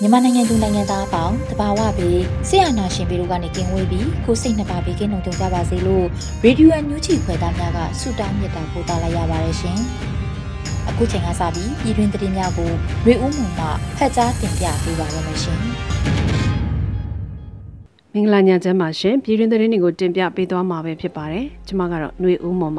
မြန်မာနိုင်ငံသူနိုင်ငံသားအပေါင်းတဘာဝပြီးဆရာနာရှင်ပြီးတို့ကနေကင်းဝေးပြီးကိုစိတ်နှစ်ပါးပြီးကင်းလုံးကြပါစေလို့ရေဒီယိုအန်ယူဂျီခွဲသားများကဆုတောင်းမြတ်တာပို့သလာရပါတယ်ရှင်။အခုချိန်ကစပြီးပြည်တွင်သတင်းများကိုရေဦးမှုမှဖတ်ကြားတင်ပြပေးပါရမရှင်။မင်္ဂလာညချမ်းပါရှင်ပြည်တွင်သတင်းတွေကိုတင်ပြပေးသွားမှာပဲဖြစ်ပါတယ်။ကျွန်မကတော့ຫນွေဦးမော်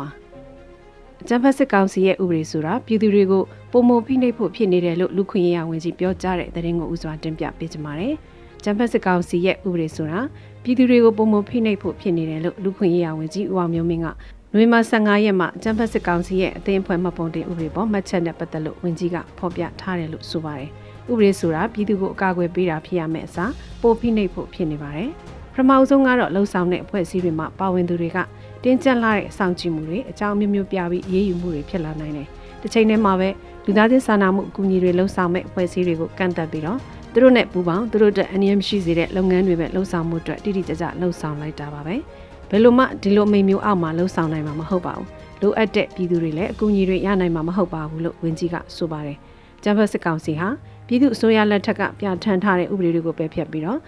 ပါ။ကျန်းဖက်စစ်ကောင်စီရဲ့ဥပဒေဆိုတာပြည်သူတွေကိုပုံမဖိနှိပ်ဖို့ဖြစ်နေတယ်လို့လူခွင့်ရေးဝန်ကြီးပြောကြားတဲ့သတင်းကိုဥစွာတင်ပြပေးကြပါမယ်။ကျန်းဖက်စစ်ကောင်စီရဲ့ဥပဒေဆိုတာပြည်သူတွေကိုပုံမဖိနှိပ်ဖို့ဖြစ်နေတယ်လို့လူခွင့်ရေးဝန်ကြီးဦးအောင်မျိုးမင်းကနိုဝင်ဘာ15ရက်မှာကျန်းဖက်စစ်ကောင်စီရဲ့အသင်းအဖွဲ့မှတ်ပုံတင်ဥပဒေပေါ်မှတ်ချက်နဲ့ပတ်သက်လို့ဝန်ကြီးကဖော်ပြထားတယ်လို့ဆိုပါတယ်။ဥပဒေဆိုတာပြည်သူကိုအကာအကွယ်ပေးတာဖြစ်ရမယ့်အစားပိုဖိနှိပ်ဖို့ဖြစ်နေပါတယ်။ ပထမဆုံးကတော့လှုံ့ဆော်တဲ့အဖွဲ့အစည်းတွေမှာပါဝင်သူတွေကတင်းကျပ်လာတဲ့အဆောင်ကြည့်မှုတွေအကြောင်းမျိုးမျိုးပြပြီးရေးယူမှုတွေဖြစ်လာနိုင်တယ်။တစ်ချိန်တည်းမှာပဲလူသားချင်းစာနာမှုအကူအညီတွေလှုံ့ဆော်မဲ့အဖွဲ့အစည်းတွေကိုကန့်သတ်ပြီးတော့သူတို့နဲ့ပူးပေါင်းသူတို့အတွက်အနည်းမရှိစေတဲ့လုပ်ငန်းတွေပဲလှုံ့ဆော်မှုအတွက်တိတိကျကျလှုံ့ဆော်လိုက်တာပါပဲ။ဘယ်လိုမှဒီလိုအမိမျိုးအောက်မှာလှုံ့ဆော်နိုင်မှာမဟုတ်ပါဘူး။လိုအပ်တဲ့ပြည်သူတွေလည်းအကူအညီတွေရနိုင်မှာမဟုတ်ပါဘူးလို့ဝန်ကြီးကဆိုပါတယ်။ကျန်းဖက်စစ်ကောင်စီဟာပြည်သူအစိုးရလက်ထက်ကပြဋ္ဌာန်းထားတဲ့ဥပဒေတွေကိုပယ်ဖျက်ပြီးတော့၎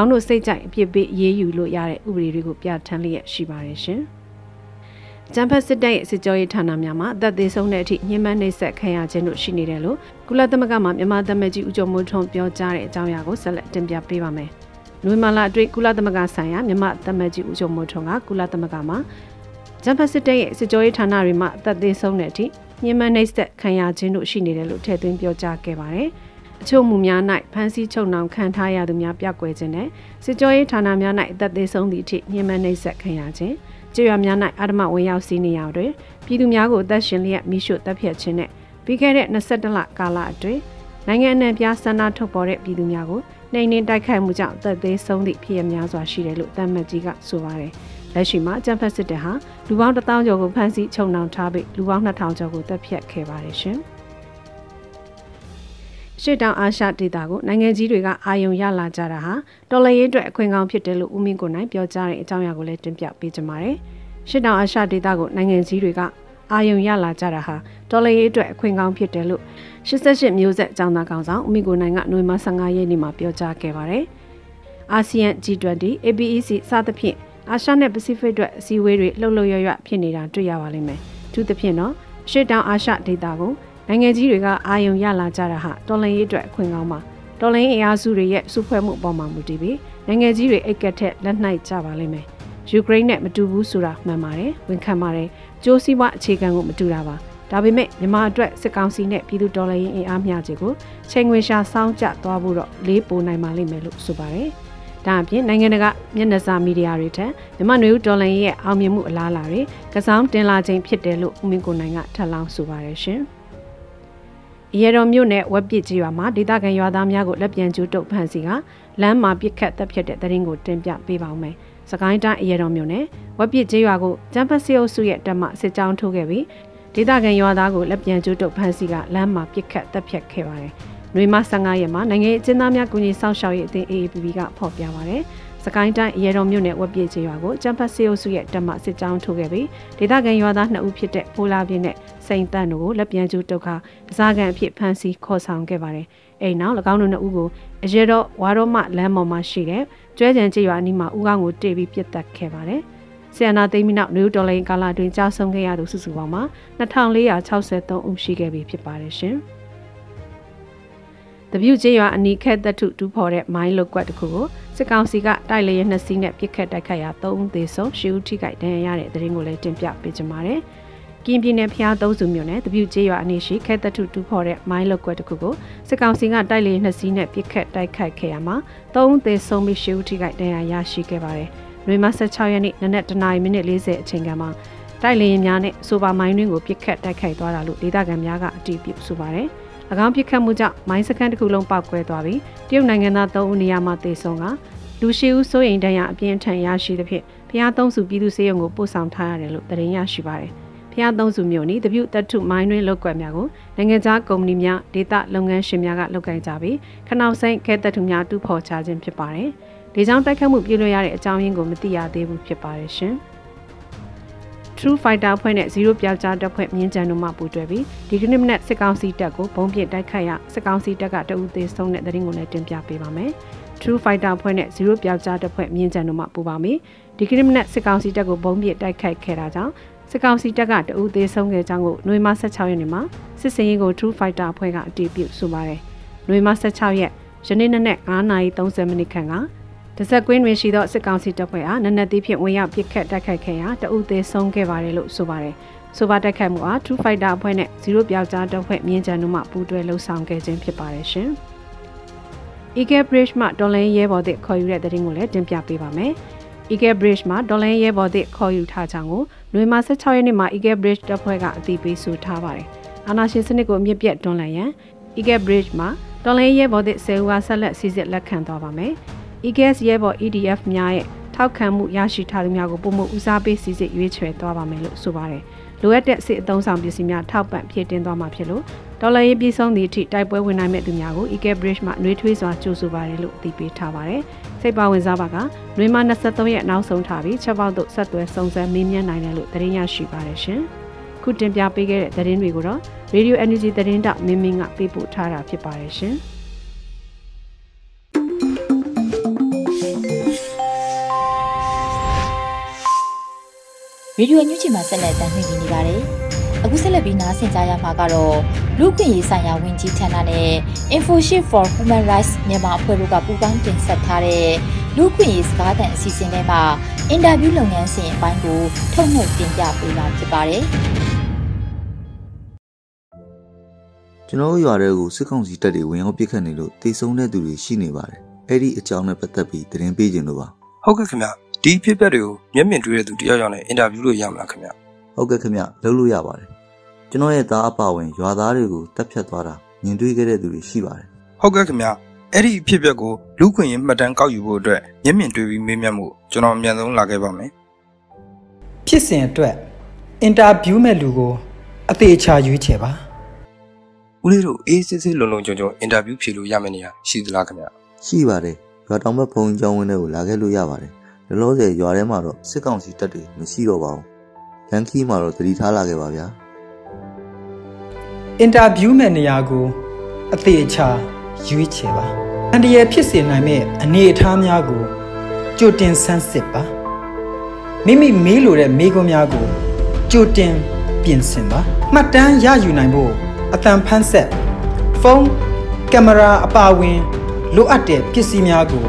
င်းတို့စိတ်ကြိုက်အပြစ်ပေးရေးယူလို့ရတဲ့ဥပဒေတွေကိုပြဋ္ဌာန်းလျက်ရှိပါတယ်ရှင်။ကျန်းဖက်စစ်တပ်ရဲ့စစ်ကြောရေးဌာနများမှာအသက်သေးဆုံးတဲ့အထိညှဉ်းပန်းနှိပ်စက်ခံရခြင်းတို့ရှိနေတယ်လို့ကုလသမဂ္ဂမှမြန်မာသမ္မကြီးဦးကျော်မိုးထွန်းပြောကြားတဲ့အကြောင်းအရာကိုဆက်လက်တင်ပြပေးပါမယ်။နိုဝင်ဘာလအတွင်းကုလသမဂ္ဂဆိုင်ရာမြန်မာသမ္မကြီးဦးကျော်မိုးထွန်းကကုလသမဂ္ဂမှာကျန်းဖက်စစ်တပ်ရဲ့စစ်ကြောရေးဌာနတွေမှာအသက်သေးဆုံးတဲ့အထိညှဉ်းပန်းနှိပ်စက်ခံရခြင်းတို့ရှိနေတယ်လို့ထည့်သွင်းပြောကြားခဲ့ပါတယ်။ အချို့မူများ၌ဖမ်းဆီးချုပ်နှောင်ခံထားရသူများပြကွယ်ခြင်းနဲ့စစ်ကြောရေးဌာနများ၌အသက်သေးဆုံးသည့်အထိညှဉ်းပန်းနှိပ်စက်ခံရခြင်းကျေးရွာများ၌အာဓမဝင်ရောက်စီးနေရတွင်ပြည်သူများကိုအသက်ရှင်လျက်မိရှုတပ်ဖြတ်ခြင်းနဲ့ပြီးခဲ့တဲ့22လကာလအတွင်းနိုင်ငံအနှံ့ပြားဆန္ဒထုတ်ပေါ်တဲ့ပြည်သူများကိုနှိမ်နင်းတိုက်ခိုက်မှုကြောင့်တပ်သေးဆုံးသည့်ဖြစ်ရများစွာရှိတယ်လို့တမ္မတ်ကြီးကဆိုပါတယ်။လက်ရှိမှာကျန်းဖက်စစ်တပ်ဟာလူပေါင်း1000ကျော်ကိုဖမ်းဆီးချုပ်နှောင်ထားပြီးလူပေါင်း2000ကျော်ကိုတပ်ဖြတ်ခဲ့ပါတယ်ရှင်။ ရှေ့တောင်အာရှဒေသကိုနိုင်ငံကြီးတွေကအာယုံရလာကြတာဟာတော်လှန်ရေးအတွက်အခွင့်ကောင်းဖြစ်တယ်လို့ဦးမင်းကိုနိုင်ပြောကြားတဲ့အကြောင်းအရာကိုလည်းတင်ပြပေးကြပါမယ်။ရှေ့တောင်အာရှဒေသကိုနိုင်ငံကြီးတွေကအာယုံရလာကြတာဟာတော်လှန်ရေးအတွက်အခွင့်ကောင်းဖြစ်တယ်လို့88မျိုးဆက်အကြောင်းသားကောင်ဆောင်ဦးမင်းကိုနိုင်ကနိုဝင်ဘာ15ရက်နေ့မှာပြောကြားခဲ့ပါတယ်။အာဆီယံ G20 APEC စသဖြင့်အာရှနဲ့ပစိဖိတ်အတွက်အစည်းအဝေးတွေလှုပ်လှုပ်ရွရွဖြစ်နေတာတွေ့ရပါလိမ့်မယ်။သူသဖြင့်တော့ရှေ့တောင်အာရှဒေသကို နိုင်ငံကြီးတွေကအာယုံရလာကြတာဟာတော်လှန်ရေးအတွက်အခွင့်ကောင်းပါတော်လှန်ရေးအင်အားစုတွေရဲ့စုဖွဲ့မှုအပေါ်မှာမူတည်ပြီးနိုင်ငံကြီးတွေအိတ်ကက်ထက်လက်နှိုက်ကြပါလိမ့်မယ်ယူကရိန်းနဲ့မတူဘူးဆိုတာမှန်ပါတယ်ဝန်ခံပါတယ်ကြိုးစည်းဝအခြေခံကိုမတူတာပါဒါပေမဲ့မြန်မာအတွက်စစ်ကောင်စီနဲ့ပြည်သူတော်လှန်ရေးအင်အားမျှခြင်းကိုချိန်ခွင်ရှာစောင်းကျသွားဖို့တော့လေးပိုနိုင်ပါလိမ့်မယ်လို့ဆိုပါတယ်ဒါအပြင်နိုင်ငံတကာမျက်နှာစာမီဒီယာတွေထက်မြန်မာနွေဦးဒေါ်လာရဲ့အောင်မြင်မှုအလားအလာတွေကစားတင်လာခြင်းဖြစ်တယ်လို့ဦးမင်းကိုနိုင်ကထပ်လောင်းဆိုပါတယ်ရှင်။ ရဲတော်မြို့နယ်ဝက်ပစ်ကြီးရွာမှာဒေသခံရွာသားများကိုလက်ပြန်ကျူးတုပ်ဖမ်းဆီကလမ်းမှာပြစ်ခတ်တပ်ဖြတ်တဲ့တရင်ကိုတင်ပြပေးပါဦးမယ်။စကိုင်းတိုင်းရဲတော်မြို့နယ်ဝက်ပစ်ကြီးရွာကိုကျန်းဖက်စီအုပ်စုရဲ့တပ်မှစစ်ကြောင်းထိုးခဲ့ပြီးဒေသခံရွာသားကိုလက်ပြန်ကျူးတုပ်ဖမ်းဆီကလမ်းမှာပြစ်ခတ်တပ်ဖြတ်ခဲ့ပါတယ်။နှွေမ15ရက်မှာနိုင်ငံအကျဉ်းသားများကူညီဆောင်ရှောက်ရေးအသင်း AAPP ကဖော်ပြပါတယ်။ စကိုင်းတိုင်းရဲတော်မြို့နယ်ဝက်ပြည့်ချေရွာကိုကျန်းဖတ်စေအုပ်စုရဲ့တပ်မစစ်ကြောင်းထိုးခဲ့ပြီးဒေသခံရွာသား2ဦးဖြစ်တဲ့ဖိုးလာပြင်းနဲ့စိန်တန့်တို့ကိုလက်ပြန်ကျူးတုတ်ခါဒဇာကန်အဖြစ်ဖမ်းဆီးခေါ်ဆောင်ခဲ့ပါတယ်။အိမ်နောက်၎င်းတို့2ဦးကိုအရဲတော်ဝါတော်မလမ်းပေါ်မှာရှိတဲ့ကျွဲကြံချေရွာအနီးမှာဦးကောင်းကိုတေးပြီးပြစ်တက်ခဲ့ပါတယ်။ဆီယနာသိမ်းပြီးနောက်နယူးဒေါ်လာကာလအတွင်းကြာဆုံးခဲ့ရသူစုစုပေါင်းမှာ2463ဦးရှိခဲ့ပြီဖြစ်ပါတယ်ရှင်။ တပြုတ်ကျေးရွာအနီးခက်သက်ထုတူးဖော်တဲ့မိုင်းလုတ်ကွက်တစ်ခုကိုစစ်ကောင်စီကတိုက်လေရနှစ်စီးနဲ့ပစ်ခတ်တိုက်ခတ်ရာ၃ဦးသေဆုံး၈ဦးထိခိုက်ဒဏ်ရာရတဲ့တဲ့ရင်ကိုလည်းတင်ပြပေးကြပါမယ်။ကင်းပြည်နယ်ဖျားသုံးစုမြို့နယ်တပြုတ်ကျေးရွာအနီးရှိခက်သက်ထုတူးဖော်တဲ့မိုင်းလုတ်ကွက်တစ်ခုကိုစစ်ကောင်စီကတိုက်လေရနှစ်စီးနဲ့ပစ်ခတ်တိုက်ခတ်ခဲ့ရမှာ၃ဦးသေဆုံးပြီး၈ဦးထိခိုက်ဒဏ်ရာရရှိခဲ့ပါတယ်။နိုဝင်ဘာ16ရက်နေ့နနက်တနာရီမိနစ်40အချိန်ကမှတိုက်လေရင်များနဲ့ဆိုပါမိုင်းတွင်းကိုပစ်ခတ်တိုက်ခိုက်သွားတာလို့ဒေသခံများကအတည်ပြုဆိုပါတယ်။၎ င်းပြစ်ခတ်မှုကြောင့်မိုင်းစခန်းတစ်ခုလုံးပောက်ကွဲသွားပြီးတရုတ်နိုင်ငံသား3ဦးနေရာမှာတေဆုံးကလူရှိဦးစိုးရင်တန်းရအပြင်းထန်ရရှိသဖြင့်ဖျားသုံးစုပြည်သူစေယုံကိုပို့ဆောင်ထားရတယ်လို့သတင်းရရှိပါတယ်။ဖျားသုံးစုမျိုးနီတပြုတ်တထုမိုင်းတွင်လောက်ကွက်များကိုနိုင်ငံခြားကုမ္ပဏီများဒေသလုပ်ငန်းရှင်များကလုပ်ကိုင်ကြပြီးခနောက်ဆိုင်ခဲတထုများတူဖော်ချခြင်းဖြစ်ပါတယ်။ဒီကြောင့်တိုက်ခတ်မှုပြုလုပ်ရတဲ့အကြောင်းရင်းကိုမသိရသေးဘူးဖြစ်ပါတယ်ရှင်။ True Fighter အဖွဲ့နဲ့0ပြောက်ကြားတပ်ဖွဲ့မြင်းကြံတို့မှပူးတွဲပြီးဒီကနေ့မနက်စစ်ကောင်စီတပ်ကိုဘုံပစ်တိုက်ခိုက်ရစစ်ကောင်စီတပ်ကတအူသေးဆုံးတဲ့သတင်းကိုလည်းတင်ပြပေးပါမယ်။ True Fighter အဖွဲ့နဲ့0ပြောက်ကြားတပ်ဖွဲ့မြင်းကြံတို့မှပူးပါမယ်။ဒီကနေ့မနက်စစ်ကောင်စီတပ်ကိုဘုံပစ်တိုက်ခိုက်ခဲ့တာကြောင့်စစ်ကောင်စီတပ်ကတအူသေးဆုံးခဲ့ကြောင်းကိုနှွေမ16ရက်နေ့မှာစစ်စင်ရင်ကို True Fighter အဖွဲ့ကအတည်ပြုဆိုပါတယ်။နှွေမ16ရက်ယနေ့နနက်9:30မိနစ်ခန့်က တဆက်ကွင်းတွင်ရှိသောစစ်ကောင်စီတပ်ဖွဲ့အားနနက်သီးဖြင့်ဝင်ရောက်ပစ်ခတ်တိုက်ခိုက်ခဲ့ရာတအုပ်သေးဆုံးခဲ့ပါတယ်လို့ဆိုပါတယ်။ဆိုပါတိုက်ခိုက်မှုအား True Fighter အဖွဲ့နဲ့0ပြောက်ကြားတပ်ဖွဲ့မြင်းကြံတို့မှပူးတွဲလှုပ်ဆောင်ခဲ့ခြင်းဖြစ်ပါတယ်ရှင်။ Eagle Bridge မှဒေါ်လန်ရဲဘော်သစ်ခေါ်ယူတဲ့တဲ့ရင်ကိုလည်းတင်ပြပေးပါမယ်။ Eagle Bridge မှာဒေါ်လန်ရဲဘော်သစ်ခေါ်ယူထားကြောင်းကိုနွေမာ16ရက်နေ့မှာ Eagle Bridge တပ်ဖွဲ့ကအသိပေးဆိုထားပါတယ်။အာနာရှင်စနစ်ကိုအမြင့်ပြတ်တွန်းလှန်ရန် Eagle Bridge မှာဒေါ်လန်ရဲဘော်သစ်10ဦးကဆက်လက်စီစစ်လက်ခံသွားပါမယ်။ EGS ရဲဘော် EDF များရဲ့ထောက်ခံမှုရရှိထားသူများကိုပုံမှုဦးစားပေးစီစစ်ရွေးချယ်သွားပါမယ်လို့ဆိုပါတယ်။လိုအပ်တဲ့စစ်အုံဆောင်ပစ္စည်းများထောက်ပံ့ဖြည့်တင်းသွားမှာဖြစ်လို့ဒေါ်လာရေးပြည်ဆုံးသည့်အထိတိုက်ပွဲဝင်နိုင်မဲ့သူများကို EK Bridge မှာနှွေးထွေးစွာကြိုဆိုပါတယ်လို့သိပေးထားပါတယ်။စိတ်ပါဝင်စားပါကနှွေးမ23ရက်နောက်ဆုံးထားပြီးချက်ပေါက်တို့ဆက်သွဲစုံစမ်းမေးမြန်းနိုင်တယ်လို့သတင်းရရှိပါတယ်ရှင်။ခုတင်ပြပေးခဲ့တဲ့သတင်းတွေကိုတော့ Radio Energy သတင်းတောက်မင်းမင်းကပေးပို့ထားတာဖြစ်ပါတယ်ရှင်။ ရေဒီယိုညွှန်ချီမှာဆက်လက်တင်ပြနေပါတယ်။အခုဆက်လက်ပြီးနားဆင်ကြရမှာကတော့လူ့ခွင့်ရေးဆိုင်ရာဝန်ကြီးဌာနနဲ့ InfoShield for Human Rights မြန်မာအဖွဲ့တို့ကပူးပေါင်းတင်ဆက်ထားတဲ့လူ့ခွင့်ရေးစကားသံအစီအစဉ်ထဲမှာအင်တာဗျူးလုပ်ငန်းစဉ်အပိုင်းကိုထုတ်နှုတ်တင်ပြပေးမှာဖြစ်ပါတယ်။ကျွန်တော်ရွာတွေကိုစစ်ကောင်စီတပ်တွေဝင်ရောက်ပစ်ခတ်နေလို့တေဆုံးတဲ့သူတွေရှိနေပါတယ်။အဲ့ဒီအကြောင်းနဲ့ပတ်သက်ပြီးသတင်းပေးခြင်းလို့ပါ။ဟုတ်ကဲ့ခင်ဗျ။ ဒီဖြစ်ပျက်တွေကိုမျက်မြင်တွေ့တဲ့သူတယောက်ယောက်နဲ့အင်တာဗျူးလို့ရမလားခင်ဗျဟုတ်ကဲ့ခင်ဗျလုပ်လို့ရပါတယ်ကျွန်တော်ရဲ့သားအပဝင်ရွာသားတွေကိုတက်ဖြတ်သွားတာမြင်တွေ့ခဲ့တဲ့သူတွေရှိပါတယ်ဟုတ်ကဲ့ခင်ဗျအဲ့ဒီဖြစ်ပျက်ကိုလူခွင့်ရင်မှတ်တမ်းကောက်ယူဖို့အတွက်မျက်မြင်တွေ့ပြီးမေးမြန်းမှုကျွန်တော်အမြန်ဆုံးလာခဲ့ပါမယ်ဖြစ်စဉ်အတွက်အင်တာဗျူးမဲ့လူကိုအသေးချာရွေးချယ်ပါဦးလေးတို့အေးစစ်စစ်လုံလုံကြုံကြုံအင်တာဗျူးဖြေလို့ရမယ့်နေရာရှိသလားခင်ဗျရှိပါတယ်ရွာတောင်ဘက်ဖုန်းကျောင်းဝင်းထဲကိုလာခဲ့လို့ရပါတယ် လောလောဆယ်ရွာထဲမှာတော့စစ်ကောင်စီတပ်တွေမရှိတော့ပါဘူး။လန်ခီမှာတော့တတိထားလာခဲ့ပါဗျာ။အင်တာဗျူးမဲ့နေရာကိုအသေးအချာရွေးချယ်ပါ။အန်တရဖြစ်စေနိုင်မဲ့အနေအထားများကိုကြိုတင်ဆန်းစစ်ပါ။မိမိမေးလိုတဲ့မေးခွန်းများကိုကြိုတင်ပြင်ဆင်ပါ။မှတ်တမ်းရယူနိုင်ဖို့အတန်ဖန်းဆက်ဖုန်းကင်မရာအပါအဝင် လိုအပ်တဲ့ပစ္စည်းများကို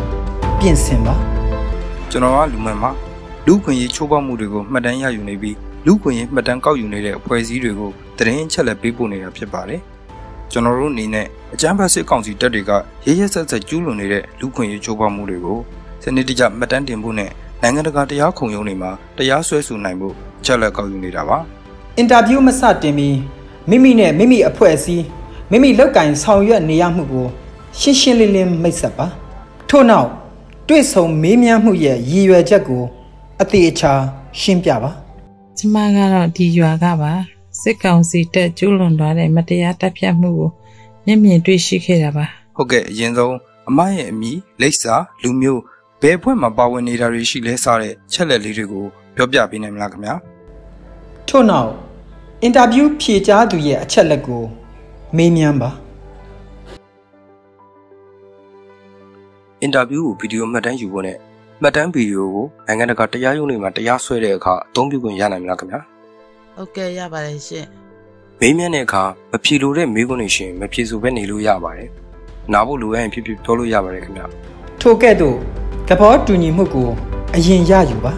ပြင်ဆင်ပါ။ ကျွန်တော်ကလူမှန်မှာလူခွင့်ရေးချိုးဖောက်မှုတွေကိုမှတ်တမ်းရယူနေပြီးလူခွင့်ရေးမှတ်တမ်းကောက်ယူနေတဲ့အဖွဲ့အစည်းတွေကိုသတင်းချက်လက်ပေးပို့နေတာဖြစ်ပါတယ်။ကျွန်တော်တို့အနေနဲ့အကြမ်းဖက်စစ်ကောင်စီတပ်တွေကရရဆက်ဆက်ကျူးလွန်နေတဲ့လူခွင့်ရေးချိုးဖောက်မှုတွေကိုစနစ်တကျမှတ်တမ်းတင်ဖို့နဲ့နိုင်ငံတကာတရားခုံရုံးတွေမှာတရားစွဲဆိုနိုင်ဖို့ချက်လက်ကောက်ယူနေတာပါ။အင်တာဗျူးမစတင်မီမိမိနဲ့မိမိအဖွဲ့အစည်းမိမိလောက်ကင်ဆောင်ရွက်နေရမှုကိုရှင်းရှင်းလင်းလင်းမိတ်ဆက်ပါ။ထို့နောက် တွေ့ဆုံမေးမြန်းမှုရဲ့ရည်ရွယ်ချက်ကိုအသေးအချာရှင်းပြပါကျမကတော့ဒီရွာကပါစစ်ကောင်စီတပ်ကျူးလွန်သွားတဲ့မတရားတပ်ဖြတ်မှုကိုမျက်မြင်တွေ့ရှိခဲ့တာပါဟုတ်ကဲ့အရင်ဆုံးအမရဲ့အမိလိပ်စာလူမျိုးဘယ်ဘွဲ့မှာပါဝင်နေတာတွေရှိလဲစတဲ့ချက်လက်လေးတွေကိုပြောပြပေးနိုင်မလားခင်ဗျာထို့နောက်အင်တာဗျူးဖြေကြားသူရဲ့အချက်လက်ကိုမေးမြန်းပါ အင်တာဗျူးကိုဗီဒီယိုမှတ်တမ်းယူဖို့နဲ့မှတ်တမ်းဗီဒီယိုကိုနိုင်ငံတကာတရားရုံးတွေမှာတရားစွဲတဲ့အခါအသုံးပြုခွင့်ရနိုင်မလားခင်ဗျာဟုတ်ကဲ့ရပါတယ်ရှင်မေးမြန်းတဲ့အခါမဖြေလိုတဲ့မေးခွန်းတွေရှင်မဖြေဆိုပဲနေလို့ရပါတယ်နားဖို့လိုရရင်ဖြစ်ဖြစ်ပြောလို့ရပါတယ်ခင်ဗျာထိုကဲ့သို့သဘောတူညီမှုကိုအရင်ရယူပါ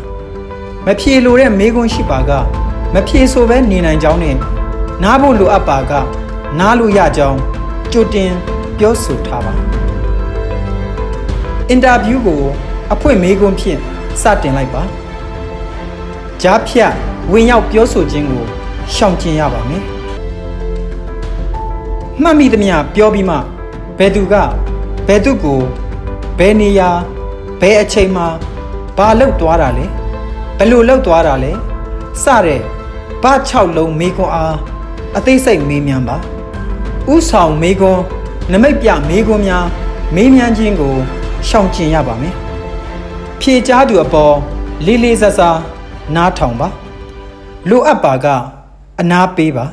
မဖြေလိုတဲ့မေးခွန်းရှိပါကမဖြေဆိုပဲနေနိုင်ကြောင်းနဲ့နားဖို့လိုအပ်ပါကနားလို့ရကြောင်းကြိုတင်ပြောဆိုထားပါ အင်တာဗျူးကိုအဖွင့်မေးခွန်းဖြင့်စတင်လိုက်ပါကြားဖြတ်ဝင်ရောက်ပြောဆိုခြင်းကိုရှောင်ကျဉ်ရပါမယ်မှတ်မိသမျှပြောပြီးမှဘယ်သူကဘယ်သူကိုဘယ်နေရာဘယ်အချိန်မှာဘာလောက်သွားတာလဲဘယ်လိုလောက်သွားတာလဲစတဲ့ဘာ6လုံးမေးခွန်းအားအသေးစိတ်မေးမြန်းပါဥဆောင်မေးခွန်းနမိတ်ပြမေးခွန်းများမေးမြန်းခြင်းကို ရှောင်ကျဉ်ရပါမယ်ဖြေချားသူအပေါ်လေးလေးစားစားနားထောင်ပါလိုအပ်ပါကအနာပေးပါ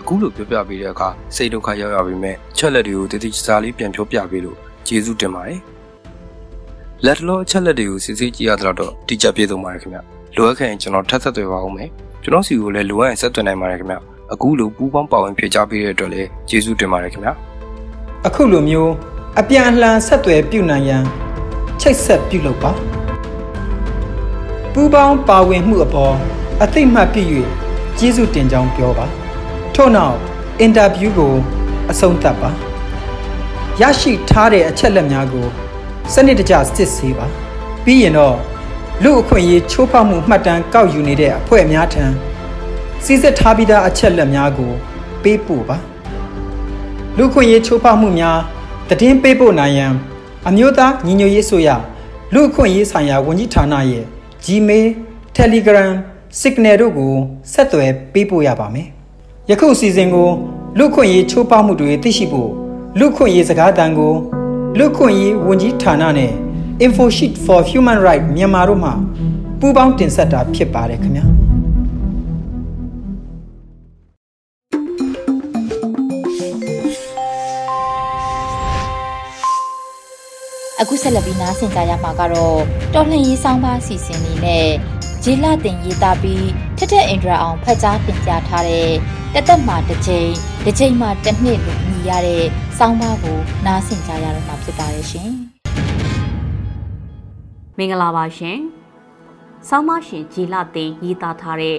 အခုလိုပြောပြပေးတဲ့အခါစိတ်ဒုက္ခရောက်ရပေမဲ့ချက်လက်တွေကိုတတိကျစာလေးပြန်ပြောပြပေးလို့ကျေးဇူးတင်ပါတယ်လက်တလောအချက်လက်တွေကိုစစ်ဆေးကြည့်ရတော့တိကျပြေဆုံးပါတယ်ခင်ဗျလိုအပ်ခဲ့ရင်ကျွန်တော်ထပ်ဆက်သွယ်ပါဦးမယ်ကျွန်တော်စီကိုလည်းလိုအပ်ရင်ဆက်သွယ်နိုင်ပါတယ်ခင်ဗျအခုလိုပူးပေါင်းပါဝင်ဖြေချပေးတဲ့အတွက်လည်းကျေးဇူးတင်ပါတယ်ခင်ဗျအခုလိုမျိုး အပြန်အလှန်ဆက်သွယ်ပြုနိုင်ရန်ချိတ်ဆက်ပြုလုပ်ပါပူပေါင်းပါဝင်မှုအပေါ်အသိမှတ်ပြု၍ကျေးဇူးတင်ကြောင်းပြောပါထို့နောက်အင်တာဗျူးကိုအဆုံးသတ်ပါရရှိထားတဲ့အချက်လက်များကိုစနစ်တကျစစ်ဆေးပါပြီးရင်တော့လူအခွင့်အရေးချိုးဖောက်မှုမှတ်တမ်းကောက်ယူနေတဲ့အဖွဲ့အများထံစီစစ်ထားပြီးသားအချက်လက်များကို ပေးပို့ပါလူခွင့်ရေးချိုးဖောက်မှုများ တည်င်းပေးပို့နိုင်ရန်အမျိုးသားညီညွတ်ရေးဆိုရလူခွင့်ရေးဆိုင်ရာဝန်ကြီးဌာနရဲ့ Gmail, Telegram, Signal တို့ကိုဆက်သွယ်ပေးပို့ရပါမယ်။ယခုအစီအစဉ်ကို လူခွင့်ရေးချိုးဖောက်မှုတွေသိရှိဖို့လူခွင့်ရေးစကားသံကိုလူခွင့်ရေးဝန်ကြီးဌာနနဲ့ InfoSheet for Human Rights မြန်မာတို့မှပူးပေါင်းတင်ဆက်တာဖြစ်ပါတယ်ခင်ဗျာ။ အခုဆက်လက်ပြီးနားဆင်ကြရမှာကတော့တော်လှန်ရေးဆောင်ပါအစီအစဉ်လေးနဲ့ဂျေလာတင်ရေးသားပြီးထက်ထက်အင်ဒရာအောင်ဖတ်ကြားတင်ပြထားတဲ့တက်တက်မှာတစ်ချိန်တစ်ချိန်မှာတစ်နှစ်လို့ညီရတဲ့ဆောင်းပါးကိုနားဆင်ကြရတော့မှာဖြစ်ပါရဲ့ရှင်မင်္ဂလာပါရှင်။ဆောင်းမရှင်ဂျီလာတင်ရေးသားထားတဲ့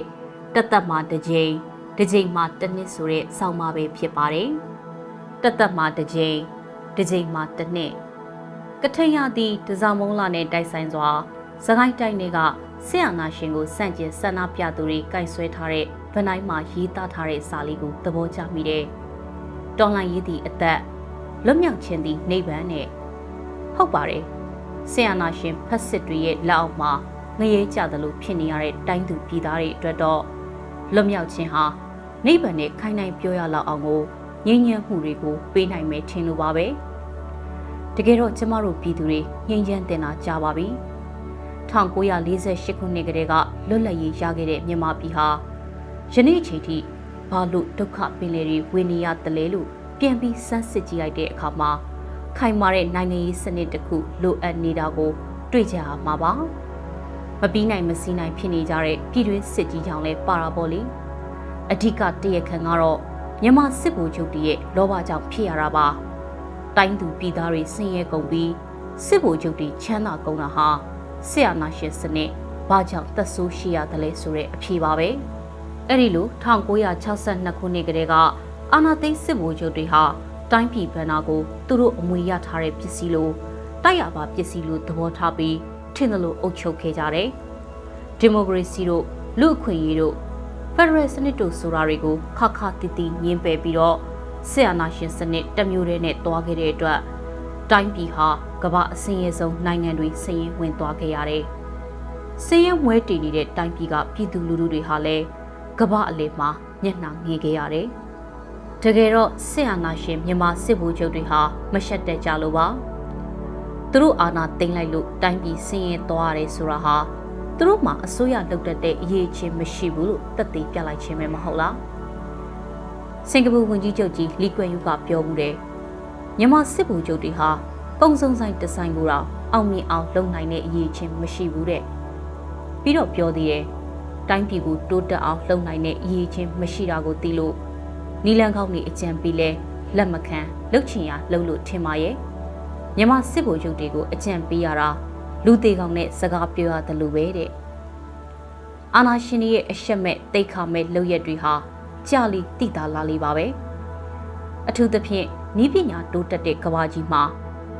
တက်သက်မှာတစ်ကြိမ်တစ်ကြိမ်မှာတစ်နှစ်ဆိုတဲ့ဆောင်းပါပဲဖြစ်ပါတယ်။တက်သက်မှာတစ်ကြိမ်တစ်ကြိမ်မှာတစ်နှစ် ကထိန်ရသည့်တစားမုံလာနဲ့တိုက်ဆိုင်စွာစကိုင်းတိုင်းတွေကဆရာနာရှင်ကိုစန့်ကျင်ဆန္ဒပြသူတွေကင်ဆွဲထားတဲ့ဗနိုင်မှာရေးသားထားတဲ့စာလေးကိုသဘောကျမိတယ်။တော်လိုင်းရေးသည့်အသက်လွတ်မြောက်ခြင်းသည့်နိဗ္ဗာန်နဲ့ဟုတ်ပါတယ်။ဆရာနာရှင်ဖက်စစ်တွေရဲ့လက်အောက်မှာငရေကြသလိုဖြစ်နေရတဲ့တိုင်းသူပြည်သားတွေအတွက်တော့လွတ်မြောက်ခြင်းဟာနိဗ္ဗာန်နဲ့ခိုင်နိုင်ပြောရလောက်အောင်ကိုငြိမ်းချမ်းမှုတွေကိုပေးနိုင်မယ်ထင်လို့ပါပဲ။ တကယ်တော့ကျမတို့ပြည်သူတွေငြိမ်းချမ်းတင်တာကြာပါပြီ1948ခုနှစ်ကတည်းကလွတ်လပ်ရေးရခဲ့တဲ့မြန်မာပြည်ဟာယနေ့အချိန်ထိဘာလို့ဒုက္ခပင်လယ်တွေဝေနေရတယ်လဲလို့ပြန်ပြီးစမ်းစစ်ကြည့်လိုက်တဲ့အခါမှာခိုင်မာတဲ့နိုင်ငံရေးစနစ်တစ်ခုလိုအပ်နေတာကို တွေ့ကြရမှာပါမပြီးနိုင်မစည်းနိုင်ဖြစ်နေကြတဲ့ပြည်တွင်းစစ်ကြီးကြောင့်လဲပါတာပေါ့လေအဓိကတရခံကတော့မြန်မာစစ်ဗိုလ်ချုပ်တရဲ့လောဘကြောင့်ဖြစ်ရတာပါ တိုင်းသူပြည်သားတွေဆင်းရဲကုန်ပြီးစစ်ဗိုလ်ချုပ်တွေချမ်းသာကုန်တာဟာဆရာနာရှင်စနစ်ဘာကြောင့်သက်ဆိုးရှိရတယ်လဲဆိုတဲ့အဖြေပါပဲအဲ့ဒီလို1962ခုနှစ်ကတည်းကအာနာသိစစ်ဗိုလ်ချုပ်တွေဟာတိုင်းပြည်ဗန္နာကိုသူတို့အမွေရထားတဲ့ပစ္စည်းလိုတိုက်ရပါပစ္စည်းလိုသဘောထားပြီးထင်သလိုအုပ်ချုပ်ခဲ့ကြတယ်ဒီမိုကရေစီတို့လူအခွင့်အရေးတို့ဖက်ဒရယ်စနစ်တို့ဆိုတာတွေကိုခါခါတီတီညှင်းပယ်ပြီးတော့ ဆရာနာရှင်စနစ်တမျိုးတည်းနဲ့တွားခဲ့တဲ့အတွက်တိုင်းပြည်ဟာကမ္ဘာအစင်းရဲဆုံးနိုင်ငံတွေဆင်းရဲဝင်သွားခဲ့ရတယ်။ဆင်းရဲမွဲတည်နေတဲ့တိုင်းပြည်ကပြည်သူလူထုတွေဟာလည်းကမ္ဘာအလယ်မှာမျက်နှာငေခဲ့ရတယ်။တကယ်တော့ဆရာနာရှင်မြန်မာစစ်ဗိုလ်ချုပ်တွေဟာမရှက်တဲ့ကြလို့ပါ။သူတို့အာဏာသိမ်းလိုက်လို့တိုင်းပြည်ဆင်းရဲသွားရတယ်ဆိုတာဟာသူတို့မှာအစိုးရလုပ်တတ်တဲ့အရေးချင်းမရှိဘူးလို့သက်သေပြလိုက်ခြင်းပဲမဟုတ်လား။ စင်ကာပူဝန်ကြီးချုပ်ကြီးလီကွယ်ယူကပြောမှုတယ်မြန်မာစစ်ဗိုလ်ချုပ်တွေဟာကုံစုံဆိုင်တဆိုင်ကိုတော့အောင်မြင်အောင်လုပ်နိုင်တဲ့အရေးချင်းမရှိဘူးတဲ့ပြီးတော့ပြောသေးတယ်တိုင်းပြည်ကိုတိုးတက်အောင်လုပ်နိုင်တဲ့အရေးချင်းမရှိတာကိုသိလို့နီလန်ကောက်နေအကြံပေးလဲလက်မခံလှုပ်ချင်ရလှုပ်လို့ထင်ပါရဲ့မြမစစ်ဘိုလ်ချုပ်တွေကိုအကြံပေးရတာလူသေးကောင်နဲ့စကားပြောရတယ်လို့ပဲတဲ့အာနာရှင်ရဲ့အရှက်မဲ့တိတ်ခါမဲ့လှုပ်ရက်တွေဟာ ကြာလီတိတာလာလီပါပဲအထူးသဖြင့်ဤပညာတိုးတက်တဲ့ကဘာကြီးမှာ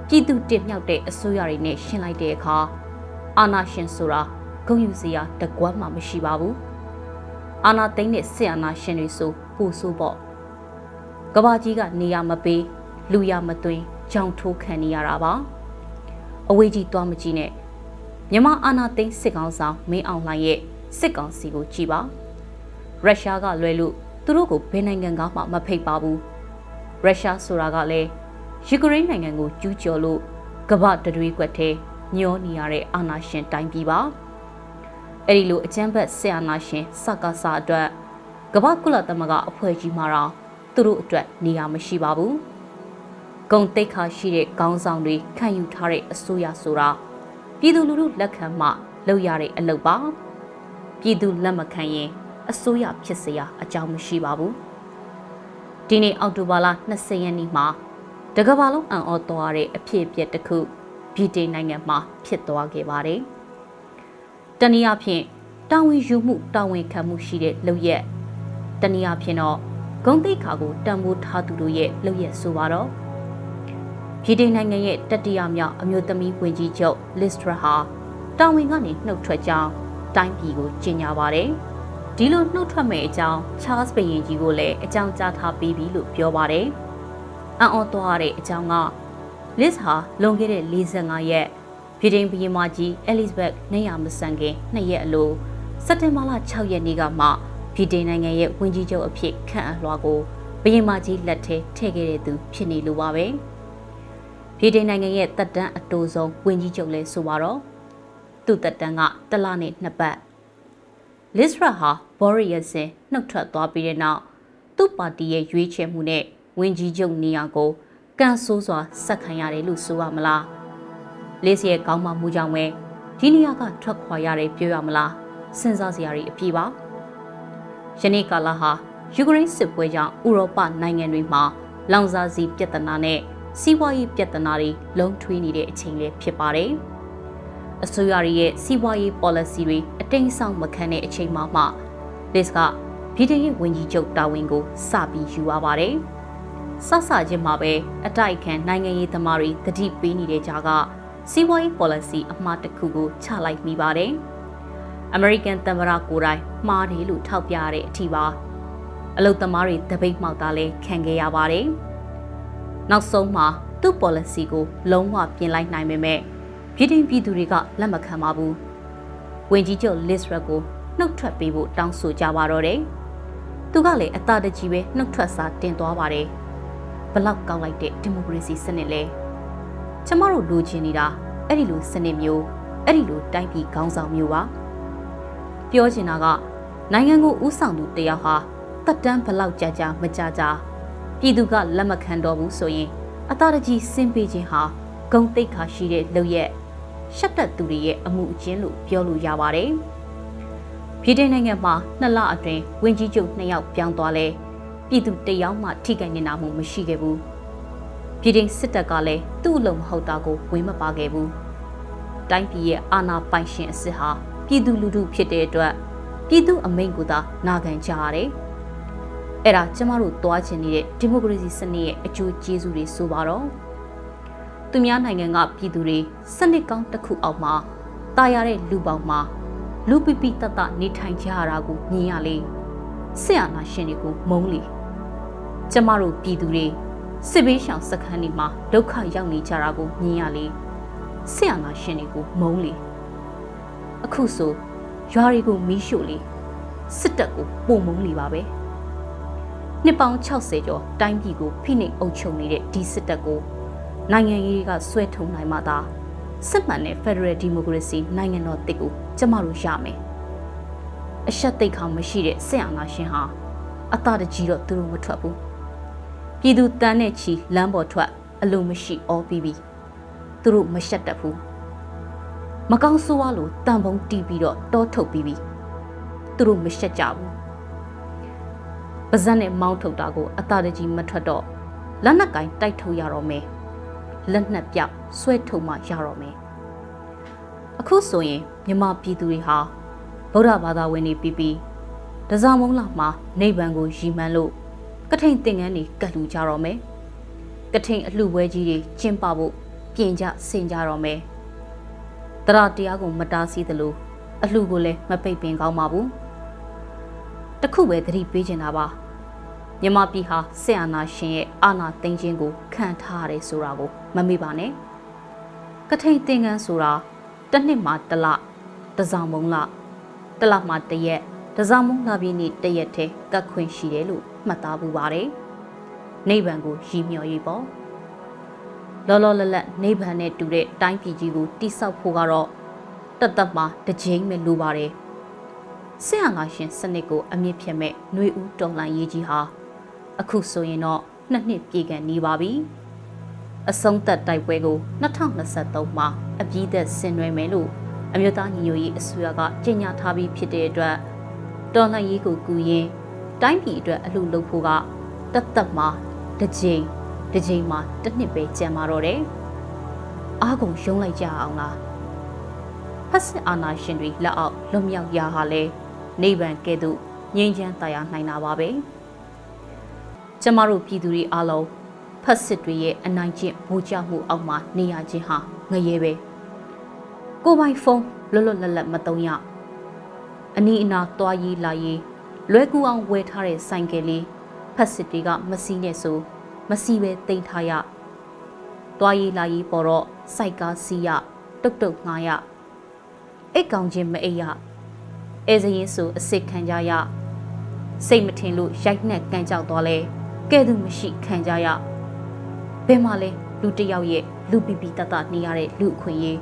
ပြည်သူတင်မြောက်တဲ့အစိုးရတွေနဲ့ရှင်းလိုက်တဲ့အခါအာနာရှင်ဆိုတာဂုံယူစရာတကွမ်းမှမရှိပါဘူးအာနာသိန်းတဲ့ဆင်အာနာရှင်တွေဆိုပို့ဆိုးပေါ့ကဘာကြီးကနေရမပေးလူရမသွင်းကြောင်ထိုးခံနေရတာပါအဝေးကြီးသွားမကြည့်နဲ့မြမအာနာသိန်းစစ်ကောင်ဆောင်မင်းအောင်လှိုင်ရဲ့စစ်ကောင်စီကိုကြည်ပါရုရှားကလွဲလို့ သူတို့ကိုဘယ်နိုင်ငံကမှမဖိတ်ပါဘူးရုရှားဆိုတာကလည်းယူကရိန်းနိုင်ငံကိုကျူးကျော်လို့ကမ္ဘာတတွေးကွက်ထဲညောနေရတဲ့အာဏာရှင်တိုင်းပြည်ပါအဲ့ဒီလိုအကြမ်းဖက်ဆရာနာရှင်စကားစာအတွက်ကမ္ဘာကုလသမဂ္ဂအဖွဲ့ကြီးမှာတော့သူတို့အတွက်နေရာမရှိပါဘူးဂုံတိတ်ခါရှိတဲ့ခေါင်းဆောင်တွေခံယူထားတဲ့အစိုးရဆိုတာပြည်သူလူထုလက်ခံမှလုပ်ရတဲ့အလုပ်ပါပြည်သူလက်မခံရင် အစိုးရဖြစ်စရာအကြောင်းမရှိပါဘူးဒီနေ့အောက်တိုဘာလ20ရက်နေ့မှာတကမ္ဘာလုံးအံ့ဩသွားတဲ့အဖြစ်အပျက်တစ်ခုဗြိတိန်နိုင်ငံမှာဖြစ်သွားခဲ့ပါတယ်တနည်းအားဖြင့်တာဝန်ယူမှုတာဝန်ခံမှုရှိတဲ့လုပ်ရက်တနည်းအားဖြင့်တော့ဂုံတိခါကိုတံမိုးထားသူတို့ရဲ့လုပ်ရက်ဆိုပါတော့ဗြိတိန်နိုင်ငံရဲ့တတိယမြောက်အမျိုးသမီးဝန်ကြီးချုပ်လစ်စထရာဟာတာဝန်ကနေနှုတ်ထွက်ကြောင်းတိုင်းပြည်ကိုကြေညာပါတယ်။ ဒီလိုနှုတ်ထွက်မဲ့အကြောင်းချားစ်ဘရင်ကြီးကိုလည်းအကြောင်းကြားထားပြီးပြီလို့ပြောပါတယ်။အံ့ဩသွားတဲ့အကြောင်းကလစ်ဟာလွန်ခဲ့တဲ့45ရက်ဗြိတိန်ဘုရင်မကြီးအဲလစ်ဘက်နေရမဆန်ခင်နှစ်ရက်အလိုစက်တင်ဘာလ6ရက်နေ့ကမှဗြိတိန်နိုင်ငံရဲ့ဝန်ကြီးချုပ်အဖြစ်ခန့်အပ်လွှာကိုဘုရင်မကြီးလက်ထဲထည့်ခဲ့တဲ့သူဖြစ်နေလို့ပါပဲဗြိတိန်နိုင်ငံရဲ့တပ်တန်းအတိုးဆုံးဝန်ကြီးချုပ်လဲဆိုပါတော့သူ့တပ်တန်းကတလနဲ့နှစ်ပတ် လစ်ရာဟာဘော်ရီယဆင်နှုတ်ထွက်သွားပြီးတဲ့နောက်သူ့ပါတီရဲ့ရွေးချယ်မှုနဲ့ဝင်ကြီးချုပ်နေရာကိုကန်ဆိုးစွာဆက်ခံရတယ်လို့ဆိုရမလားလေးစီရဲ့ကောင်းမှမှုကြောင့်ပဲဒီနေရာကထွက်ခွာရတယ်ပြောရမလားစဉ်းစားစရာတွေအပြည့်ပါယနေ့ကာလဟာယူကရိန်းစစ်ပွဲကြောင့်ဥရောပနိုင်ငံတွေမှာလောင်စာဆီပြဿနာနဲ့စီးပွားရေးပြဿနာတွေလုံးထွေးနေတဲ့အချိန်လေးဖြစ်ပါတယ် အစိုးရရဲ့စီးပွားရေး policy တွေအတိမ်ဆောင်မခံတဲ့အချိန်မှာမှ this ကဗြိတိန်ရဲ့ဝန်ကြီးချုပ်တာဝန်ကိုစပြီးယူရပါတယ်။ဆဆချင်းမှာပဲအတိုက်ခံနိုင်ငံရေးသမားတွေတတိပေးနေတဲ့ကြားကစီးပွားရေး policy အမှားတစ်ခုကိုချလိုက်မိပါတယ်။ American သမ္မတကိုယ်တိုင်မှားတယ်လို့ထောက်ပြရတဲ့အထိပါအလုတ်သမားတွေတပိတ်မှောက်တာလဲခံခဲ့ရပါတယ်။နောက်ဆုံးမှာသူ့ policy ကိုလုံးဝပြင်လိုက်နိုင်ပေမဲ့ ပြည်တွင်းပြည်သူတွေကလက်မခံပါဘူး။ဝင်ကြီးချုပ် Liz Truss ကိုနှုတ်ထွက်ပေးဖို့တောင်းဆိုကြပါတော့တယ်။သူကလည်းအသာတကြီးပဲနှုတ်ထွက်စာတင်သွားပါတယ်။ဘလောက်ကောင်းလိုက်တဲ့ဒီမိုကရေစီစနစ်လဲကျမတို့လိုချင်နေတာအဲ့ဒီလိုစနစ်မျိုးအဲ့ဒီလိုတိုင်းပြည်ခေါင်းဆောင်မျိုးပါပြောချင်တာကနိုင်ငံကိုဥဆောင်သူတယောက်ဟာတက်တန်းဘလောက်ကြာကြာမကြာကြာပြည်သူကလက်မခံတော့ဘူးဆိုရင်အသာတကြီးစင်ပေးခြင်းဟာဂုံတိတ်ခါရှိတဲ့လုပ်ရက် ရှက်တက်သူတွေရဲ့အမှုအကျဉ်းလို့ပြောလို့ရပါတယ်ပြည်ထောင်နိုင်ငံမှာနှစ်လအတွင်းဝင်းကြီးချုပ်နှစ်ယောက်ပြောင်းသွားလဲပြည်သူတယောက်မှထိခိုက်နေတာမှုမရှိခဲ့ဘူးပြည်တင်စစ်တပ်ကလည်းသူ့အလုံးမဟုတ်တာကိုဝင်မပါခဲ့ဘူးတိုင်းပြည်ရဲ့အာဏာပိုင်ရှင်အစစ်ဟာပြည်သူလူထုဖြစ်တဲ့အတွက်ပြည်သူအမိန့်ကိုသာနာခံကြရတယ်အဲ့ဒါကျမတို့တွားချင်နေတဲ့ဒီမိုကရေစီစနစ်ရဲ့အကျိုးကျေးဇူးတွေဆိုပါတော့ သူများနိုင်ငံကပြည်သူတွေစနစ်ကောင်းတစ်ခုအောက်မှာတာယာတဲ့လူပေါင်းမှာလူပိပိတတနေထိုင်ကြရတာကိုမြင်ရလေဆရာနာရှင်တွေကိုမုန်းလေကျမတို့ပြည်သူတွေစစ်ဘေးရှောင်စခန်းတွေမှာဒုက္ခရောက်နေကြတာကိုမြင်ရလေဆရာနာရှင်တွေကိုမုန်းလေအခုဆိုရွာတွေကိုမီးရှို့လေစစ်တပ်ကိုပုံမုန်းလေပါပဲနှစ်ပေါင်း60ကျော်တိုင်းပြည်ကိုဖိနှိပ်အုပ်ချုပ်နေတဲ့ဒီစစ်တပ်ကို နိုင်ငံရေးကဆွဲထုံနိုင်မှသာစစ်မှန်တဲ့ Federal Democracy နိုင်ငံတော်တစ်ကိုကျမတို့ရမယ်အရှက်သိက္ခာမရှိတဲ့ဆရာနာရှင်ဟာအသာတကြီးတော့သူတို့မထွက်ဘူးပြည်သူတန်းနဲ့ချီလမ်းပေါ်ထွက်အလိုမရှိအောပြီးပြီသူတို့မရှက်တတ်ဘူးမကောင်းဆိုးဝါလို့တန်ပုံတီးပြီးတော့တောထုတ်ပြီးပြီသူတို့မရှက်ကြဘူးပါဇက်နဲ့မောင်းထုတ်တာကိုအသာတကြီးမထွက်တော့လက်နက်ကင်တိုက်ထုတ်ရတော့မယ် လက်နက်ပြောက်ဆွဲထုတ်မှရတော့မယ်အခုဆိုရင်မြမပြည်သူတွေဟာဗုဒ္ဓဘာသာဝင်တွေပြီးပြီးတစားမုံလာမှာနိဗ္ဗာန်ကိုရည်မှန်းလို့ကထိန်သင်္ကန်းတွေကတ်လူကြတော့မယ်ကထိန်အလှပွဲကြီးတွေကျင်းပဖို့ပြင်ကြဆင်ကြတော့မယ်တရတရားကိုမတားဆီးသလိုအလှကိုလည်းမပိတ်ပင်ကောင်းပါဘူးတခုပဲသတိပေးချင်တာပါ မြမပြည်ဟာဆက်အာနာရှင်ရဲ့အာနာသိမ်းခြင်းကိုခံထားရတယ်ဆိုတာကိုမမေ့ပါနဲ့ကထိန်သင်္ကန်းဆိုတာတစ်နှစ်မှာတစ်လတစားမုံလတစ်လမှာတစ်ရက်တစားမုံလာပြီးနေ့တစ်ရက်တည်းကတ်ခွင့်ရှိတယ်လို့မှတ်သားပူပါတယ်နိဗ္ဗာန်ကိုရည်မျှော်ရေးပေါ့လောလောလတ်လတ်နိဗ္ဗာန်နဲ့တူတဲ့တိုင်းပြည်ကြီးကိုတိဆောက်ဖို့ကတော့တသက်မှာတစ်ကြိမ်ပဲလိုပါတယ်ဆရာငါရှင်စနစ်ကိုအမြင့်ဖြတ်မဲ့ຫນွေဦးတော်လှန်ရေးကြီးဟာ အခုဆိုရင်တော့နှစ်နှစ်ပြည့်ကန်နေပါပြီအဆုံးသက်တိုက်ပွဲကို2023မှာအပြည့်သက်ဆင်နွှဲမယ်လို့အမျိုးသားညီညွတ်ရေးအစိုးရကကြေညာထားပြီးဖြစ်တဲ့အတွက်တော်လှန်ရေးကိုကူရင်တိုင်းပြည်အတွက်အလှလုပ်ဖို့ကတသက်မှာတစ်ကြိမ်တစ်ကြိမ်မှာတစ်နှစ်ပဲကြံပါတော့တယ်အားကုန်ရုံးလိုက်ကြအောင်လားဖက်စစ်အာဏာရှင်တွေလက်အောက်လွတ်မြောက်ရာဟာလဲနိဗ္ဗာန်ကဲ့သို့ငြိမ်းချမ်းတရားနိုင်တာပါပဲ ကျမတို့ပြည်သူတွေအားလုံးဖက်စစ်တွေရဲ့အနိုင်ကျင့်ဗိုလ်ချမှုအောက်မှာနေရခြင်းဟာငရဲပဲကိုပိုင်ဖုန်းလွတ်လွတ်လပ်လပ်မတုံးရအနီးအနားသွားရေးလာရေးလွဲကူအောင်ဝယ်ထားတဲ့ဆိုင်ကယ်လေးဖက်စစ်တွေကမစီးနဲ့ဆိုမစီးပဲတိတ်ထားရသွားရေးလာရေးပေါ်တော့စိုက်ကားစီးရတုတ်တုတ်ငှားရအိတ်ကောင်ချင်းမအိပ်ရအဲစရင်ဆိုအစ်စ်ခံကြရစိတ်မထင်လို့ရိုက်နှက်ကန်ကြောက်သွားလဲ ကဲ့သို့မရှိခံကြရဘယ်မှာလဲလူတယောက်ရဲ့လူပီပီတတနေရတဲ့လူအခွင့်ရေး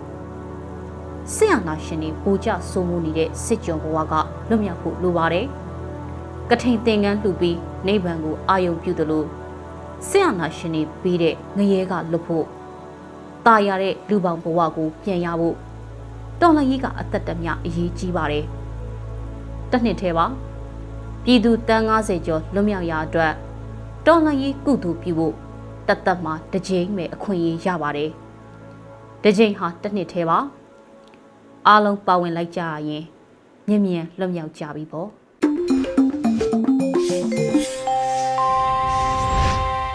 ဆင်အာနာရှင်တွေပိုကြစိုးမှုနေတဲ့စစ်ကြုံဘဝကလွတ်မြောက်ဖို့လိုပါတယ်ကထိန်သင်္ကန်းလှူပြီးနိဗ္ဗာန်ကိုအာယုံပြုသလိုဆင်အာနာရှင်တွေပြီးတဲ့ငရဲကလွတ်ဖို့ตายရတဲ့လူပေါင်းဘဝကိုပြန်ရဖို့တော်လှန်ရေးကအသက်တမျှအရေးကြီးပါတယ်တစ်နှစ်ထဲပါပြည်သူတန်း90ကျော်လွတ်မြောက်ရာအတွက် တော်လှန်ရေးကုသိုလ်ပြုဖို့တသက်မှာတစ်ကြိမ်ပဲအခွင့်အရေးရပါတယ်တစ်ကြိမ်ဟာတစ်နှစ်ထဲပါအားလုံးပါဝင်လိုက်ကြရရင်မြင်မြန်လွတ်မြောက်ကြပြီပေါ့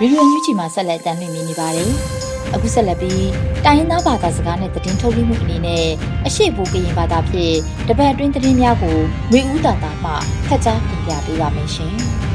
ရေဒီယိုညူချီမှာဆက်လက်တင်ပြနေပါတယ်။အခုဆက်လက်ပြီးတိုင်းရင်းသားဘာသာစကားနဲ့သတင်းထုတ်လွှင့်မှုအနေနဲ့အရှိဘူကရင်ဘာသာဖြင့်တပတ်အတွင်းသတင်းများကိုမျိုးဦးတာတာမှဖတ်ကြားတင်ပြပေးပါမယ်ရှင်။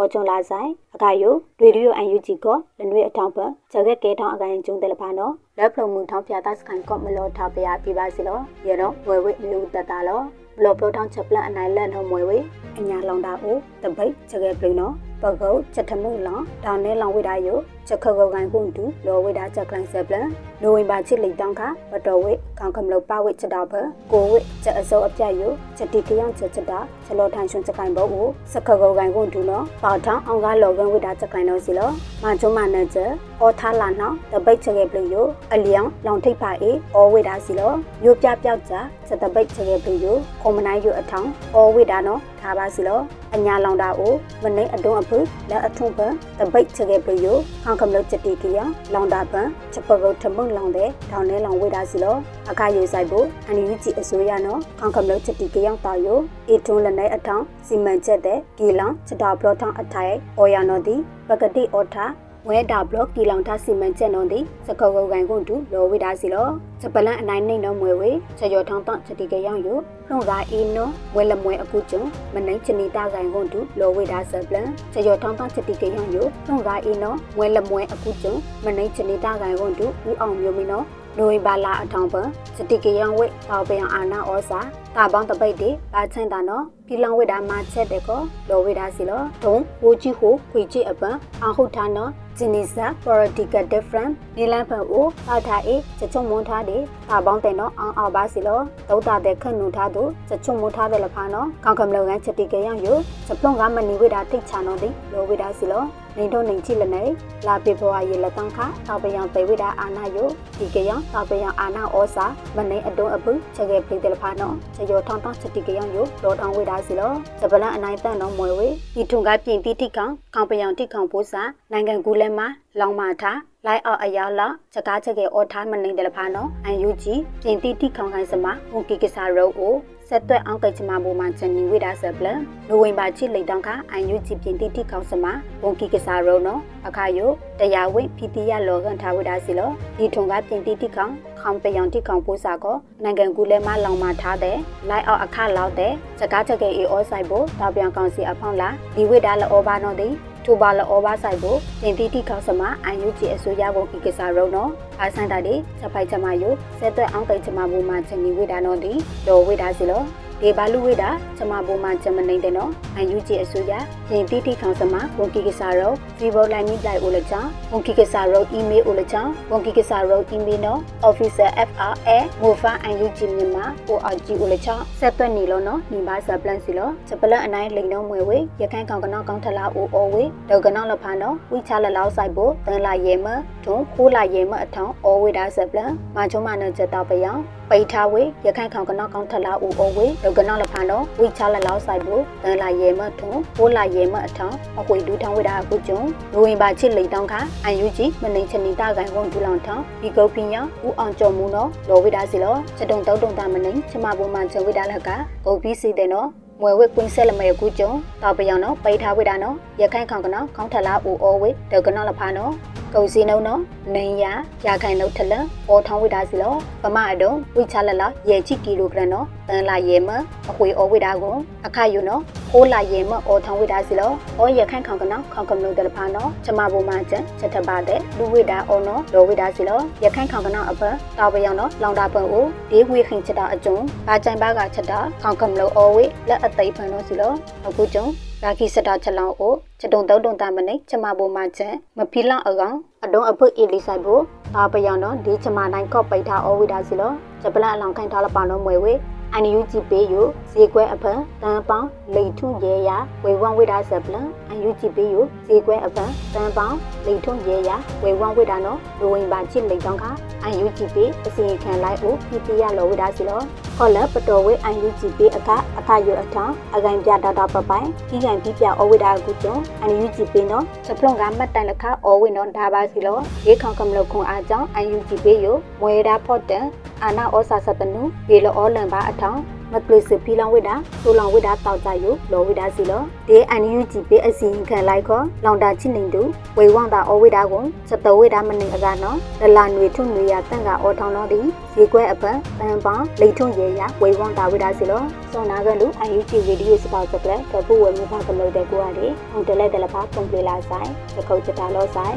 အော်ဂျွန်လာဆိုင်အကယိုရေဒီယိုအန်ယူဂျီကလနွေအထောင်ပဂျက်ကဲထောင်းအကိုင်ကျုံတယ်လဖာနော်လက်ဖလုံမှုထောင်းပြတာစကန်ကော့မလောထားပြပြပါစီလောရေတော့ဝဲဝဲလူတတလောဘလော့ပလော့ထောင်းချက်ပလန်အနိုင်လက်နော်မွေဝဲအညာလောင်တာအိုတပိတ်ဂျက်ကဲပလူနော်ပကုတ်ချက်ထမှုလောင်ဒါနဲလောင်ဝိဒါယို ချက်ခကောကိုင်ပွန်တူလောဝိဒါချက်ကလိုင်းဆက်ပလန်နိုဝင်ဘာချစ်လိတောင်းခဘတော်ဝိကောင်ကမလောပဝိချက်တော့ဘကိုဝိချက်အစိုးအပြတ်ယိုချက်တီကယောင်ချက်ချက်တာချလောထိုင်ရှင်ချက်ကိုင်ဘောကိုစခကောကိုင်ပွန်တူလောပေါထောင်းအောင်ကလောကန်ဝိဒါချက်ကိုင်တော့စီလောမချုံမနဲ့ချက်အော်ထားလာနော်တပိတ်ချက်ကဲပလူယိုအလျောင်လောင်ထိပ်ပါအေအော်ဝိဒါစီလောယိုပြပြောက်ကြချက်တပိတ်ချက်ကဲပလူယိုခုံမနိုင်ယိုအထောင်းအော်ဝိဒါနော်ထားပါစီလောအညာလောင်တာအိုမနေအတွန်းအဖုလက်အထုံပတပိတ်ချကေပယိုခေါကမလို့ချက်တီကီယလောင်တာပန်ချက်ပကုတ်ထမုံလောင်တဲ့ထောင်းနဲလောင်ဝေတာစီလောအခါယူဆိုင်ဖို့အန်ယူဂျီအစိုးရနော်ခေါကမလို့ချက်တီကီယတာယိုအထုံးလက်နဲ့အထောင်းစီမံချက်တဲ့ကီလောင်ချက်တာဘလော့ထောင်းအထိုင်အော်ယာနော်ဒီပကတိအော်ထာ ဝဲတာဘလော့ကီလောင်ထားစီမံချက်နော်ဒီစကောကောကန်ကွန်တူလောဝေတာစီလောစပလန်အနိုင်နှိမ့်တော့မွေဝေချော်ထောင်းတန့်ချက်တီကယောင်ယိုဖုံရာအီနိုဝဲလမွဲအခုကျုံမနိုင်ချနီတာကန်ကွန်တူလောဝေတာဆပလန်ချော်ထောင်းတန့်ချက်တီကယောင်ယိုဖုံရာအီနိုဝဲလမွဲအခုကျုံမနိုင်ချနီတာကန်ကွန်တူဦးအောင်မျိုးမင်းနော်နိုဝင်ဘာလအထောင်ပံစတိကယံဝိတောပယံအာနာဩစာတာပေါင်းတပိတ်တိပါချန်တာနော်ပီလောင်ဝိတာမာချက်တဲ့ကောလောဝိတာစီလောဒုံဝိုကြီးဟုခွေကြီးအပံအာဟုထာနော်ဂျင်းနီ ဆာ political different နီလန်ဖန်အိုပါထားအေချချုံမွန်ထားတယ်ပါပေါင်းတဲ့နော်အောင်အောင်ပါစီလောဒုတာတဲ့ခန့်နူထားသူချချုံမွန်ထားတယ်လဖာနော်ခေါကံမလောကန်ချက်တိကရယိုစပလုံကမနီဝိတာထိတ်ချာနော်ဒီလောဝိတာစီလောနေတော့နေချိလနေလာပေဘွားရေလက်တန်းခတောက်ပယံပေဝိတာအာနာယိုဒီကယံတောက်ပယံအာနာဩစာမနေအတွန်းအပုချက်ကေဖိတယ်လဖာနော်ချယောထောင်းတောင်းချက်တိကယံယိုလောထောင်းဝိတာစီလောစပလန်အနိုင်တန်နော်မွယ်ဝေဒီထုံကပြင်တိတိကောင်ခေါပယံတိကောင်ပိုးစာနိုင်ငံကူလဲမှာလောင်မာထားလိုက်အောက်အရောက်လောက်စကားချက်ကေအော်ထားမနေတယ်လဖာနော်အန်ယူဂျီပြင်တိတိခေါင်ခိုင်းစမဟိုကီကစားရောအိုဆက်သွက်အောင်ကိတ်ချမဘူမှာချန်နီဝိဒါဆပ်လနိုဝင်ဘာချစ်လိတောင်ကအန်ယူဂျီပြင်တိတိခေါင်စမဘုံကီကစားရောနော်အခါယိုတရားဝိဖီတီယလောကန်ထားဝိဒါစီလောဒီထုံကပြင်တိတိခေါင်ခေါင်ပယံတိခေါင်ပိုးစာကောနိုင်ငံကူလဲမလောင်မာထားတဲ့လိုက်အောက်အခလောက်တဲ့စကားချက်ကေအေအောဆိုင်ဘိုတောက်ပြန်ကောင်စီအဖောင်းလာဒီဝိဒါလောဘာနော်ဒီ ထိုဘာလောဘာဆိုင်ကိုတင်တီတီခေါစမအန်ယူဂျီအစိုးရကိုကိကစားရုံနော်အားဆိုင်တာဒီချက်ဖိုက်ချမယိုဆက်သွက်အောင်ကိချမဘူမှာချင်နီဝိဒါနော်ဒီလောဝိဒါစီလော ဒီဘာလူဝိဒါချမဘူမှာချမနေတဲ့နော်အန်ယူဂျီအစိုးရရင်တီတီခေါစမဝန်ကိကစားရုံဗီဘိုလိုင်းမိလိုက်ဦးလချောင်းဝန်ကိကစားရုံအီးမေးလ်ဦးလချောင်းဝန်ကိကစားရုံအီးမေးလ်နော် officer FRA မိုဖာအန်ယူဂျီမြန်မာ ORG ဦးလချောင်းဆက်သွက်နေလို့နော်ညီပါဆပ်ပလန်စီလောချက်ပလန်အနိုင်လိန်တော့မွေဝေရခိုင်ကောင်ကနောက်ကောင်ထလာအိုအိုဝေဒေါကနောက်လဖာနော်ဝိချလာလောက်ဆိုင်ဖို့တန်လာရဲမဒုံခိုးလာရဲမအထောင်းအော်ဝေဒါဆပ်ပလန်မချုံမနချက်တော့ပယောင် ပိထားဝေရခိုင်ခေါင်ကနောက်ကောင်ထလာအိုအိုဝေဒေါကနောက်လဖာနော်ဝိချလာလောက်ဆိုင်ဖို့တန်လာရဲမဒုံခိုးလာရဲမအထောင်းအခွေဒူးထောင်းဝေဒါအခုကျုံနိုဝင်ဘာချစ်လိန်တောင်းခအန်ယူဂျီမနေချနီတာကိုင်ဝန်ဒူလောင်ထောင်းဒီကုတ်ပင်းယဦးအောင်ကျော်မူနော်လောဝေဒါစီလောချက်တုံတောက်တုံတာမနေချမဘုံမှချဝေဒါလက်ကဂုတ်ပြီးစီတဲ့နော်မွေဝက်ကွင်းဆက်လမဲကူကျုံတောက်ပယောင်နော်ပိထားဝိတာနော်ရခိုင်ခေါင်ကနော်ခေါင်းထလာဦးအောဝေဒေကနော်လဖာနော် ကုံစီနုံနော်နေရရခိုင်နှုတ်ထလပေါ်ထောင်းဝိတာစီလောပမအတုံဝိချလလရေချီကီလိုဂရမ်နော်တန်လာရေမအခွေအောဝိတာကိုအခါယူနော်ခိုးလာရေမအောထောင်းဝိတာစီလောအောရခိုင်ခေါင်ကနော်ခေါင်ကမလို့တလဖာနော်ချမဘုံမချန်ချက်ထပါတဲ့လူဝိတာအောနော်လောဝိတာစီလောရခိုင်ခေါင်ကနော်အဖတောက်ပယောင်နော်လောင်တာပွန်ဦးဒီဝိခင်ချက်တာအကျုံဘာကြိုင်ဘာကချက်တာခေါင်ကမလို့အောဝိလက်အသိဖန်နော်စီလောအခုကျုံ လာခိစတာချက်လောင်ကိုချက်တုံတုံတုံတာမနေချမဘုံမချန်မဖီလောင်အကောင်အတုံးအဖုတ်အီလီဆိုင်ဖို့တာပယောင်တော့ဒီချမနိုင်ကော့ပိတ်ထားအောဝိတာစီလောဂျပလန်အလောင်ခိုင်ထားလပါတော့မွေဝေ အန်ယူဂျီပေးယဇေကွဲအဖန်တန်ပေါင်းလိထုရဲရဝေဝမ်ဝိဒါဆပ်လန်အန်ယူဂျီပေးယဇေကွဲအဖန်တန်ပေါင်းလိထုရဲရဝေဝမ်ဝိဒါနော်လိုဝင်ပါချစ်လိတောင်းခအန်ယူဂျီပေးအစီခံလိုက်ဦးပီပီရလောဝိဒါစီလောခေါ်လက်ပတော်ဝေအန်ယူဂျီပေးအခအခယအထောင်းအကန်ပြဒေါတာပပိုင်ကြီးကန်ပြပြအဝိဒါကုကျုံအန်ယူဂျီပေးနော်စပလုံကမတ်တိုင်လက်ခအဝိနော်ဒါပါစီလောရေခေါကံမလခုံအားကြောင့်အန်ယူဂျီပေးယမွေဒါဖော့တန် အာနာဩစာစတနုရေလောလန်ပါအထောင်းမကလစ်ဖီလောင်ဝိဒါဆိုလောင်ဝိဒါတောက်ကြယုလောဝိဒါစီလောဒီအန်ယူဂျီပေးအစီခံလိုက်ခေါလောင်တာချိနေတူဝေဝမ်တာဩဝိဒါကိုစတဝိဒါမနေအကနော်လလာနွေထုနွေရတန့်ကဩထောင်းတော့ဒီဇေကွဲအပန်တန်ပောင်းလိထုံရေရဝေဝမ်တာဝိဒါစီလောစောနာကလူအန်ယူဂျီဗီဒီယိုစပောက်စပလက်ကပူဝဲမူဖာကလို့တဲ့ကိုရတယ်ဟိုတလဲတလဖာကွန်ပလီလာဆိုင်သခုတ်ချတာလောဆိုင်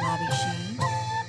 ။